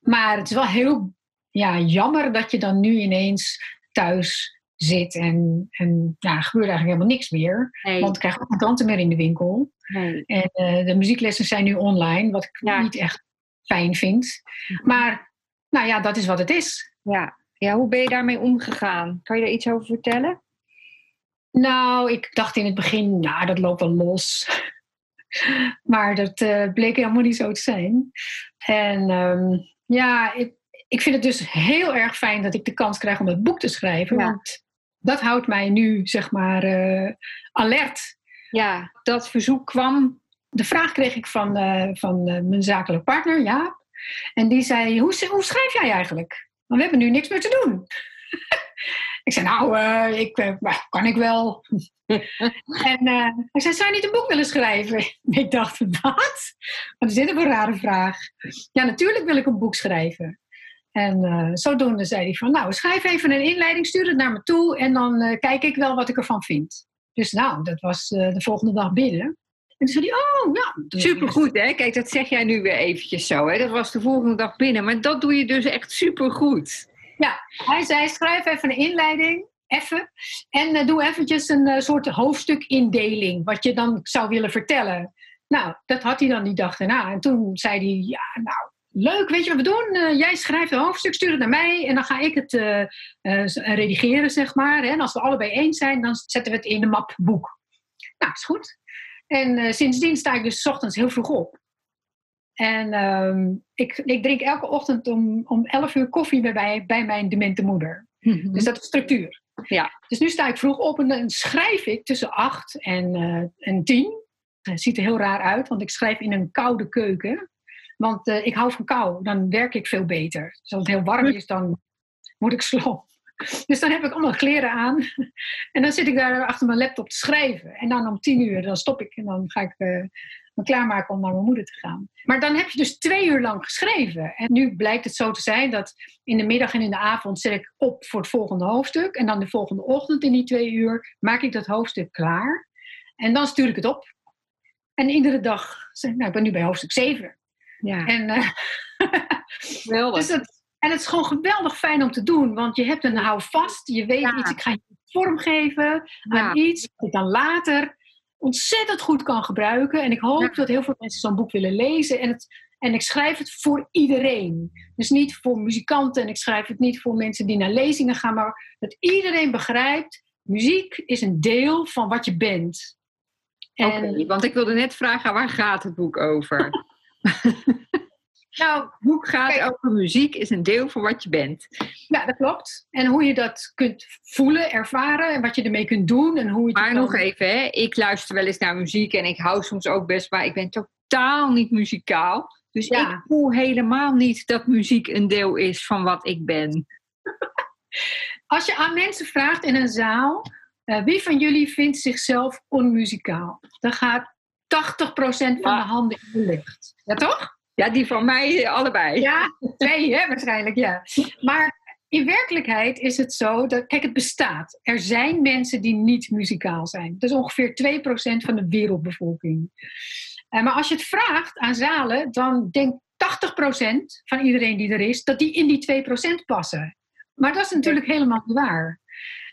Maar het is wel heel ja, jammer dat je dan nu ineens thuis zit en, en ja, er gebeurt eigenlijk helemaal niks meer. Nee, Want ik krijg ook geen klanten meer in de winkel. nee. En eh, de muzieklessen zijn nu online, wat ik Ja. niet echt fijn vind. Maar nou ja, dat is wat het is. Ja. ja, hoe ben je daarmee omgegaan? Kan je daar iets over vertellen? Nou, ik dacht in het begin, nou, dat loopt wel los. [LAUGHS] maar dat eh, bleek helemaal niet zo te zijn. En ehm, ja, ik, ik vind het dus heel erg fijn dat ik de kans krijg om het boek te schrijven. Ja. Want dat houdt mij nu, zeg maar, eh, alert. Ja, dat verzoek kwam. De vraag kreeg ik van, eh, van mijn zakelijk partner, Jaap. En die zei, hoe, hoe schrijf jij eigenlijk? Want we hebben nu niks meer te doen. [LAUGHS] ik zei, nou, eh, ik, eh, kan ik wel. [LAUGHS] en eh, hij zei, zou je niet een boek willen schrijven? [LAUGHS] ik dacht, wat? Wat is dit een rare vraag? Ja, natuurlijk wil ik een boek schrijven. En zodoende zei hij van, nou, schrijf even een inleiding, stuur het naar me toe... en dan kijk ik wel wat ik ervan vind. Dus nou, dat was de volgende dag binnen. En toen zei hij, oh, ja. Supergoed, hè? Kijk, dat zeg jij nu weer eventjes zo. Hè? Dat was de volgende dag binnen. Maar dat doe je dus echt supergoed. Hij zei, schrijf even een inleiding, even. En eh, doe eventjes een eh, soort hoofdstukindeling, wat je dan zou willen vertellen. Nou, dat had hij dan die dag daarna. En toen zei hij, ja, nou, leuk, weet je wat we doen? Eh, jij schrijft een hoofdstuk, stuur het naar mij. En dan ga ik het redigeren, zeg maar. En als we allebei eens zijn, dan zetten we het in de map boek. Nou, is goed. En eh, sindsdien sta ik dus 's ochtends heel vroeg op. En ehm, ik, ik drink elke ochtend om, om 11 uur koffie bij, bij, bij mijn demente moeder. Dus dat is structuur. Ja. Dus nu sta ik vroeg op en dan schrijf ik tussen 8 en, eh en 10. Het ziet er heel raar uit, want ik schrijf in een koude keuken. Want eh, ik hou van kou. Dan werk ik veel beter. Dus als het heel warm is, dan moet ik [LAUGHS] slopen. Dus dan heb ik allemaal kleren aan. En dan zit ik daar achter mijn laptop te schrijven. En dan om tien uur, dan stop ik. En dan ga ik uh, me klaarmaken om naar mijn moeder te gaan. Maar dan heb je dus twee uur lang geschreven. En nu blijkt het zo te zijn dat in de middag en in de avond zet ik op voor het volgende hoofdstuk. En dan de volgende ochtend in die twee uur maak ik dat hoofdstuk klaar. En dan stuur ik het op. En iedere dag, nou, ik ben nu bij hoofdstuk 7. Ja. En, [LAUGHS] uh, dus dat, en het is gewoon geweldig fijn om te doen, want je hebt een houvast, je weet iets, ik ga je vormgeven aan iets dat ik dan later ontzettend goed kan gebruiken. En ik hoop dat heel veel mensen zo'n boek willen lezen. En, het, en ik schrijf het voor iedereen. Dus niet voor muzikanten en ik schrijf het niet voor mensen die naar lezingen gaan, maar dat iedereen begrijpt, muziek is een deel van wat je bent. En... want ik wilde net vragen, waar gaat het boek over? [LAUGHS] Nou, het boek gaat over muziek, is een deel van wat je bent. Ja, dat klopt. En hoe je dat kunt voelen, ervaren en wat je ermee kunt doen. En hoe je maar nog even, hè. ik luister wel eens naar muziek en ik hou soms ook best, maar ik ben totaal niet muzikaal. Dus ik voel helemaal niet dat muziek een deel is van wat ik ben. [LAUGHS] Als je aan mensen vraagt in een zaal, uh, wie van jullie vindt zichzelf onmuzikaal? Dan gaat 80% van de handen in de lucht. Ja, toch? Ja, die van mij allebei. Ja, twee hè, waarschijnlijk, ja. Maar in werkelijkheid is het zo dat, kijk, het bestaat. Er zijn mensen die niet muzikaal zijn. Dat is ongeveer 2% van de wereldbevolking. Uh, maar als je het vraagt aan zalen, dan denkt 80% van iedereen die er is, dat die in die 2% passen. Maar dat is natuurlijk helemaal niet waar.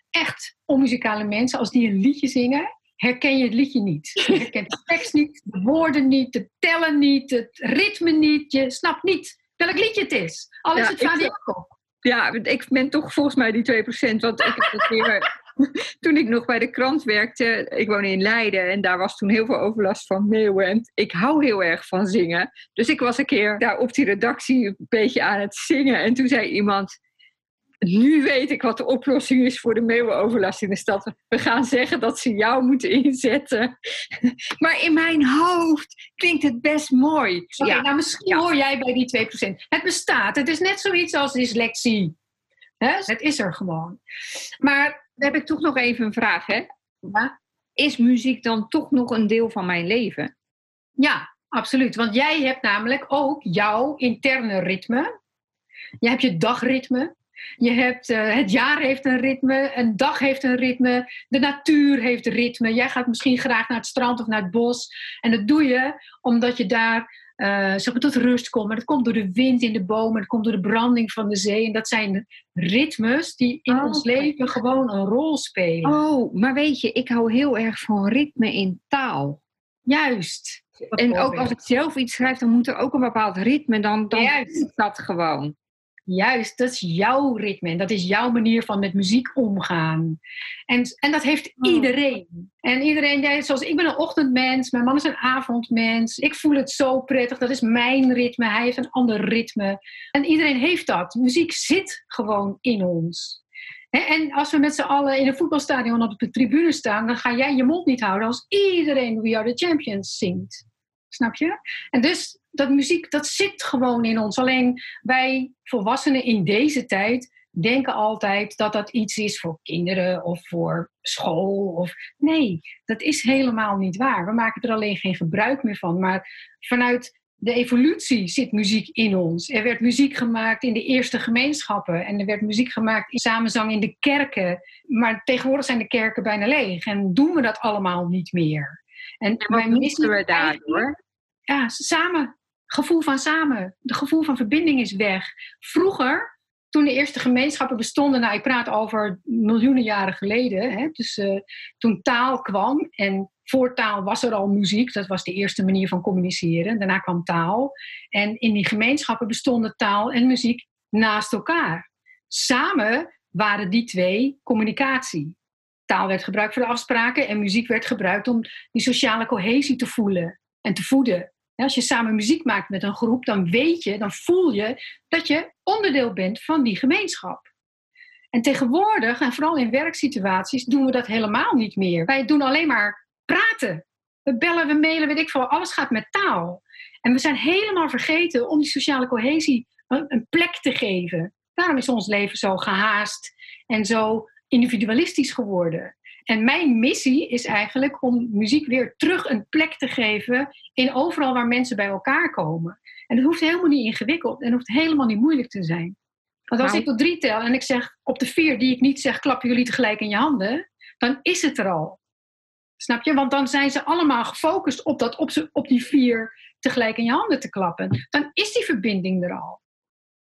Echt onmuzikale mensen, als die een liedje zingen, herken je het liedje niet. Je herkent de tekst niet, de woorden niet, de tellen niet, het ritme niet. Je snapt niet welk liedje het is. Al is het van Jacob. Ja, ik ben toch volgens mij die 2%. Want ik heb het weer, [LAUGHS] toen ik nog bij de krant werkte, ik woon in Leiden en daar was toen heel veel overlast van meeuwen. ik hou heel erg van zingen. Dus ik was een keer daar op die redactie een beetje aan het zingen. En toen zei iemand: nu weet ik wat de oplossing is voor de meeuwenoverlast in de stad. We gaan zeggen dat ze jou moeten inzetten. [LAUGHS] Maar in mijn hoofd klinkt het best mooi. ja. nou misschien hoor jij bij die 2%. Het bestaat. Het is net zoiets als dyslexie. Het is er gewoon. Maar dan heb ik toch nog even een vraag. Hè? Ja? Is muziek dan toch nog een deel van mijn leven? Ja, absoluut. Want jij hebt namelijk ook jouw interne ritme. Je hebt je dagritme. Je hebt, uh, het jaar heeft een ritme, een dag heeft een ritme, de natuur heeft een ritme. Jij gaat misschien graag naar het strand of naar het bos. En dat doe je omdat je daar uh, zeg maar, tot rust komt. Maar dat komt door de wind in de bomen, dat komt door de branding van de zee. En dat zijn ritmes die in oh, ons leven gewoon een rol spelen. Oh, maar weet je, ik hou heel erg van ritme in taal. Juist. En ook als ik zelf iets schrijf, dan moet er ook een bepaald ritme, dan, dan Juist. dat gewoon. Juist, dat is jouw ritme en dat is jouw manier van met muziek omgaan. En, en dat heeft oh. iedereen. En iedereen, jij, zoals ik ben een ochtendmens, mijn man is een avondmens. Ik voel het zo prettig, dat is mijn ritme, hij heeft een ander ritme. En iedereen heeft dat. Muziek zit gewoon in ons. En als we met z'n allen in een voetbalstadion op de tribune staan, dan ga jij je mond niet houden als iedereen We Are the Champions zingt. Snap je? En dus dat muziek, dat zit gewoon in ons. Alleen wij volwassenen in deze tijd denken altijd dat dat iets is voor kinderen of voor school. Of... Nee, dat is helemaal niet waar. We maken er alleen geen gebruik meer van. Maar vanuit de evolutie zit muziek in ons. Er werd muziek gemaakt in de eerste gemeenschappen. En er werd muziek gemaakt in samenzang in de kerken. Maar tegenwoordig zijn de kerken bijna leeg. En doen we dat allemaal niet meer. En, en wat missen we daardoor? Ja, samen gevoel van samen, de gevoel van verbinding is weg. Vroeger, toen de eerste gemeenschappen bestonden, nou ik praat over miljoenen jaren geleden, hè, dus uh, toen taal kwam en voor taal was er al muziek, dat was de eerste manier van communiceren. Daarna kwam taal en in die gemeenschappen bestonden taal en muziek naast elkaar. Samen waren die twee communicatie. Taal werd gebruikt voor de afspraken en muziek werd gebruikt om die sociale cohesie te voelen en te voeden. Als je samen muziek maakt met een groep, dan weet je, dan voel je dat je onderdeel bent van die gemeenschap. En tegenwoordig, en vooral in werksituaties, doen we dat helemaal niet meer. Wij doen alleen maar praten. We bellen, we mailen, weet ik veel, alles gaat met taal. En we zijn helemaal vergeten om die sociale cohesie een plek te geven. Daarom is ons leven zo gehaast en zo individualistisch geworden. En mijn missie is eigenlijk om muziek weer terug een plek te geven in overal waar mensen bij elkaar komen. En dat hoeft helemaal niet ingewikkeld en hoeft helemaal niet moeilijk te zijn. Want als ik tot drie tel en ik zeg op de vier die ik niet zeg, klappen jullie tegelijk in je handen, dan is het er al. Snap je? Want dan zijn ze allemaal gefocust op, dat, op, op die vier tegelijk in je handen te klappen. Dan is die verbinding er al.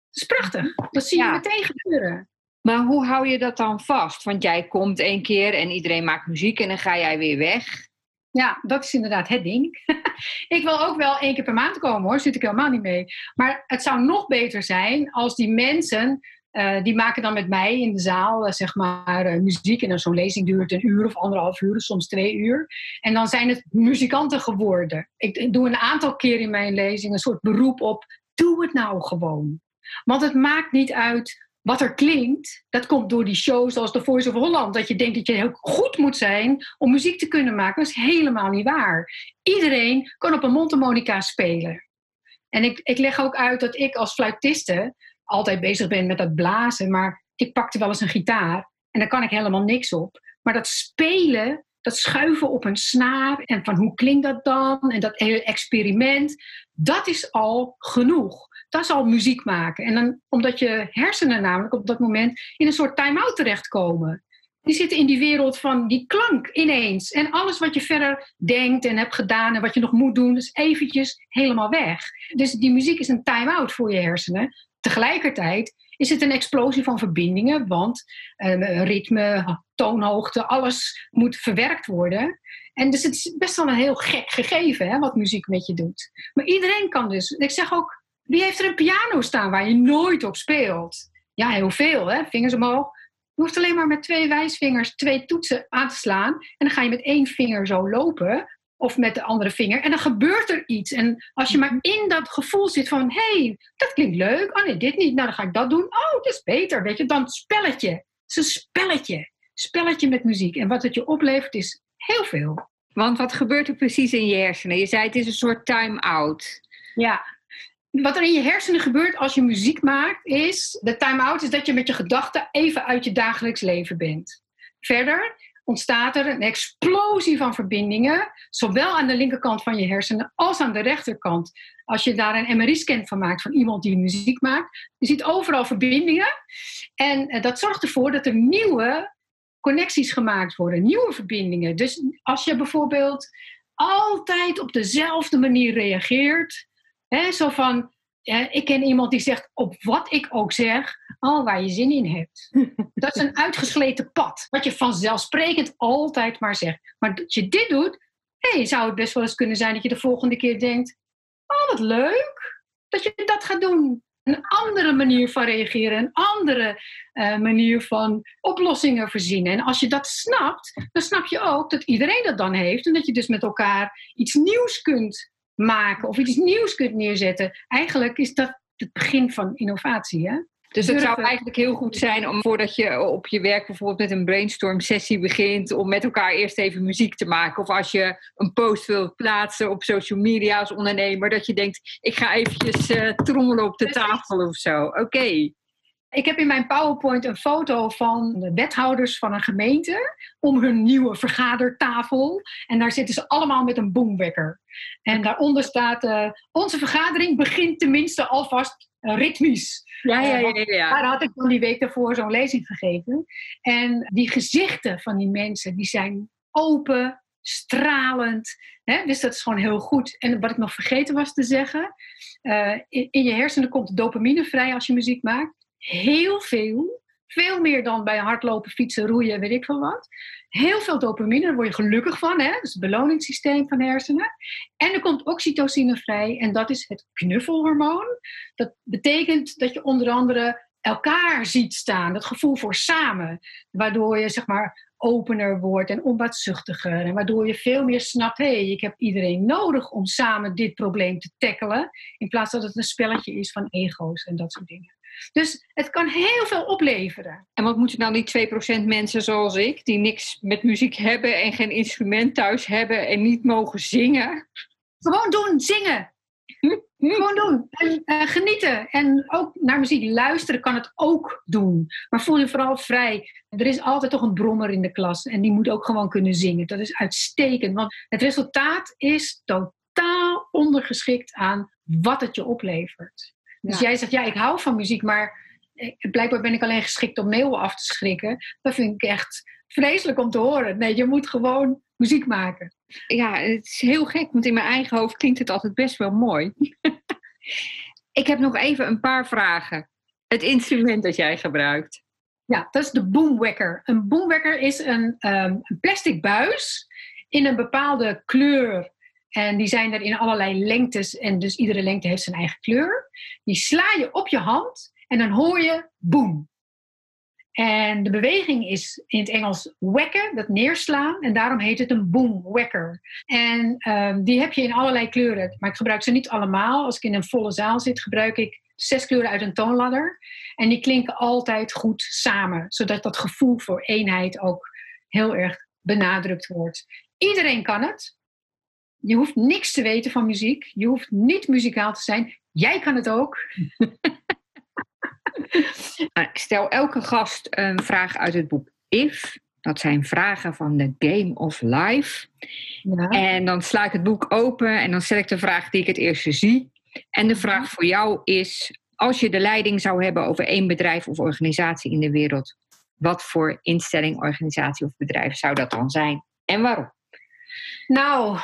Dat is prachtig. Dat zie je meteen gebeuren. Maar hoe hou je dat dan vast? Want jij komt één keer en iedereen maakt muziek en dan ga jij weer weg. Ja, dat is inderdaad het ding. [LAUGHS] ik wil ook wel één keer per maand komen hoor, zit ik helemaal niet mee. Maar het zou nog beter zijn als die mensen, uh, die maken dan met mij in de zaal uh, zeg maar uh, muziek. En dan zo'n lezing duurt een uur of anderhalf uur, soms twee uur. En dan zijn het muzikanten geworden. Ik, ik doe een aantal keer in mijn lezing een soort beroep op, doe het nou gewoon. Want het maakt niet uit wat er klinkt, dat komt door die shows zoals The Voice of Holland. Dat je denkt dat je heel goed moet zijn om muziek te kunnen maken. Dat is helemaal niet waar. Iedereen kan op een mondharmonica spelen. En ik, ik leg ook uit dat ik als fluitiste altijd bezig ben met dat blazen. Maar ik pakte wel eens een gitaar en daar kan ik helemaal niks op. Maar dat spelen, dat schuiven op een snaar en van hoe klinkt dat dan? En dat hele experiment, dat is al genoeg dat is al muziek maken. En dan, omdat je hersenen namelijk op dat moment in een soort time-out terechtkomen. Die zitten in die wereld van die klank ineens. En alles wat je verder denkt en hebt gedaan en wat je nog moet doen, is eventjes helemaal weg. Dus die muziek is een time-out voor je hersenen. Tegelijkertijd is het een explosie van verbindingen, want uh, ritme, toonhoogte, alles moet verwerkt worden. En dus het is best wel een heel gek gegeven hè, wat muziek met je doet. Maar iedereen kan dus. Ik zeg ook, wie heeft er een piano staan waar je nooit op speelt? Ja, heel veel, hè? Vingers omhoog. Je hoeft alleen maar met twee wijsvingers twee toetsen aan te slaan. En dan ga je met één vinger zo lopen. Of met de andere vinger. En dan gebeurt er iets. En als je maar in dat gevoel zit van... Hé, hey, dat klinkt leuk. Oh nee, dit niet. Nou, dan ga ik dat doen. Oh, dat is beter. Weet je, dan spelletje. Het is een spelletje. Spelletje met muziek. En wat het je oplevert is heel veel. Want wat gebeurt er precies in je hersenen? Je zei het is een soort time-out. Ja, wat er in je hersenen gebeurt als je muziek maakt, is de time-out is dat je met je gedachten even uit je dagelijks leven bent. Verder ontstaat er een explosie van verbindingen, zowel aan de linkerkant van je hersenen als aan de rechterkant. Als je daar een MRI-scan van maakt van iemand die muziek maakt, je ziet overal verbindingen. En eh, dat zorgt ervoor dat er nieuwe connecties gemaakt worden, nieuwe verbindingen. Dus als je bijvoorbeeld altijd op dezelfde manier reageert, zo van, ik ken iemand die zegt op wat ik ook zeg, al waar je zin in hebt. [LAUGHS] Dat is een uitgesleten pad, wat je vanzelfsprekend altijd maar zegt. Maar dat je dit doet, hey, zou het best wel eens kunnen zijn dat je de volgende keer denkt, oh wat leuk dat je dat gaat doen. Een andere manier van reageren, een andere uh, manier van oplossingen verzinnen. En als je dat snapt, dan snap je ook dat iedereen dat dan heeft en dat je dus met elkaar iets nieuws kunt maken of iets nieuws kunt neerzetten. Eigenlijk is dat het begin van innovatie. Hè? Dus het zou eigenlijk heel goed zijn om voordat je op je werk bijvoorbeeld met een brainstorm sessie begint, om met elkaar eerst even muziek te maken. Of als je een post wilt plaatsen op social media als ondernemer, dat je denkt, ik ga eventjes uh, trommelen op de tafel of zo. Oké. Ik heb in mijn PowerPoint een foto van de wethouders van een gemeente om hun nieuwe vergadertafel. En daar zitten ze allemaal met een boomwekker. En daaronder staat: uh, Onze vergadering begint tenminste alvast ritmisch. Ja, ja, ja, ja, ja. Daar had ik dan die week daarvoor zo'n lezing gegeven. En die gezichten van die mensen, die zijn open, stralend. Hè? Dus dat is gewoon heel goed. En wat ik nog vergeten was te zeggen: uh, in, in, je hersenen komt dopamine vrij als je muziek maakt heel veel. Veel meer dan bij hardlopen, fietsen, roeien, weet ik veel wat. Heel veel dopamine, daar word je gelukkig van. Hè? Dat is het beloningssysteem van hersenen. En er komt oxytocine vrij en dat is het knuffelhormoon. Dat betekent dat je onder andere elkaar ziet staan. Dat gevoel voor samen. Waardoor je zeg maar opener wordt en onbaatzuchtiger. En waardoor je veel meer snapt, hé, hey, ik heb iedereen nodig om samen dit probleem te tackelen. In plaats dat het een spelletje is van ego's en dat soort dingen. Dus het kan heel veel opleveren. En wat moeten nou die 2% mensen zoals ik, die niks met muziek hebben en geen instrument thuis hebben en niet mogen zingen? Gewoon doen, zingen. [LAUGHS] Gewoon doen. En uh, genieten. En ook naar muziek luisteren kan het ook doen. Maar voel je vooral vrij. Er is altijd toch een brommer in de klas. En die moet ook gewoon kunnen zingen. Dat is uitstekend. Want het resultaat is totaal ondergeschikt aan wat het je oplevert. Dus jij zegt, ja, ik hou van muziek, maar blijkbaar ben ik alleen geschikt om meeuwen af te schrikken. Dat vind ik echt vreselijk om te horen. Nee, je moet gewoon muziek maken. Ja, het is heel gek, want in mijn eigen hoofd klinkt het altijd best wel mooi. [LAUGHS] ik heb nog even een paar vragen. Het instrument dat jij gebruikt. Ja, dat is de boomwekker. Een boomwekker is een, um, een plastic buis in een bepaalde kleur. En die zijn er in allerlei lengtes. En dus iedere lengte heeft zijn eigen kleur. Die sla je op je hand en dan hoor je boom. En de beweging is in het Engels wekken, dat neerslaan. En daarom heet het een boomwekker. En um, die heb je in allerlei kleuren. Maar ik gebruik ze niet allemaal. Als ik in een volle zaal zit, gebruik ik zes kleuren uit een toonladder. En die klinken altijd goed samen. Zodat dat gevoel voor eenheid ook heel erg benadrukt wordt. Iedereen kan het. Je hoeft niks te weten van muziek. Je hoeft niet muzikaal te zijn. Jij kan het ook. [LAUGHS] Nou, ik stel elke gast een vraag uit het boek If. Dat zijn vragen van de Game of Life. Ja. En dan sla ik het boek open en dan stel ik de vraag die ik het eerste zie. En de vraag voor jou is: als je de leiding zou hebben over één bedrijf of organisatie in de wereld, wat voor instelling, organisatie of bedrijf zou dat dan zijn en waarom? Nou,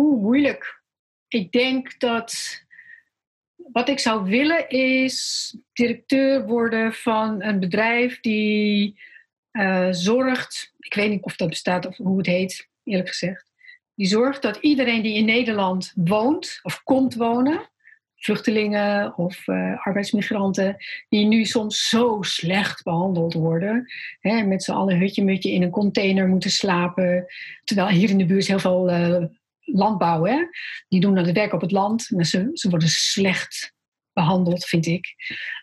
hoe moeilijk. Ik denk dat wat ik zou willen is directeur worden van een bedrijf die uh, zorgt, ik weet niet of dat bestaat of hoe het heet, eerlijk gezegd. Die zorgt dat iedereen die in Nederland woont of komt wonen, vluchtelingen of uh, arbeidsmigranten, die nu soms zo slecht behandeld worden. Hè, met z'n allen hutje-mutje in een container moeten slapen. Terwijl hier in de buurt heel veel uh, landbouw. Hè? Die doen dan het werk op het land, maar ze, ze worden slecht behandeld, vind ik.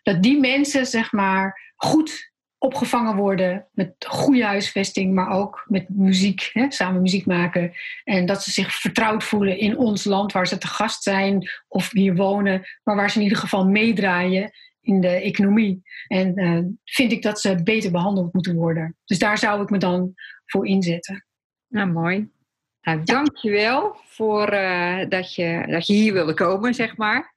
Dat die mensen, zeg maar, goed opgevangen worden met goede huisvesting, maar ook met muziek, hè, samen muziek maken. En dat ze zich vertrouwd voelen in ons land, waar ze te gast zijn of hier wonen, maar waar ze in ieder geval meedraaien in de economie. En uh, vind ik dat ze beter behandeld moeten worden. Dus daar zou ik me dan voor inzetten. Nou, mooi. Nou, dankjewel voor uh, dat, je, dat je hier wilde komen, zeg maar.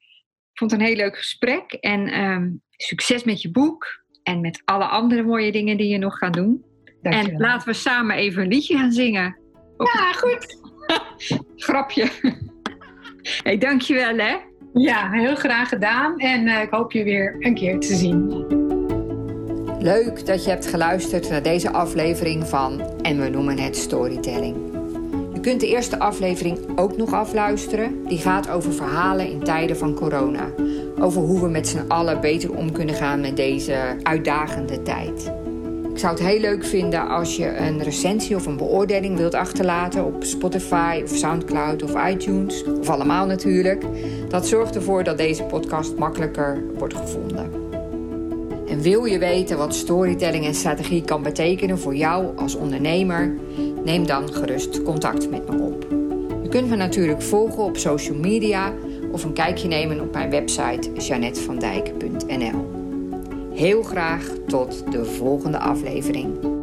Ik vond het een heel leuk gesprek. En um, succes met je boek. En met alle andere mooie dingen die je nog gaat doen. Dankjewel. En laten we samen even een liedje gaan zingen. Ja, goed. [LAUGHS] Grapje. hey, dankjewel hè. Ja, heel graag gedaan. En uh, ik hoop je weer een keer te zien. Leuk dat je hebt geluisterd naar deze aflevering van En we noemen het Storytelling. Je kunt de eerste aflevering ook nog afluisteren. Die gaat over verhalen in tijden van corona. Over hoe we met z'n allen beter om kunnen gaan met deze uitdagende tijd. Ik zou het heel leuk vinden als je een recensie of een beoordeling wilt achterlaten op Spotify of Soundcloud of iTunes. Of allemaal natuurlijk. Dat zorgt ervoor dat deze podcast makkelijker wordt gevonden. En wil je weten wat storytelling en strategie kan betekenen voor jou als ondernemer? Neem dan gerust contact met me op. Je kunt me natuurlijk volgen op social media of een kijkje nemen op mijn website janetvandijk.nl. Heel graag tot de volgende aflevering.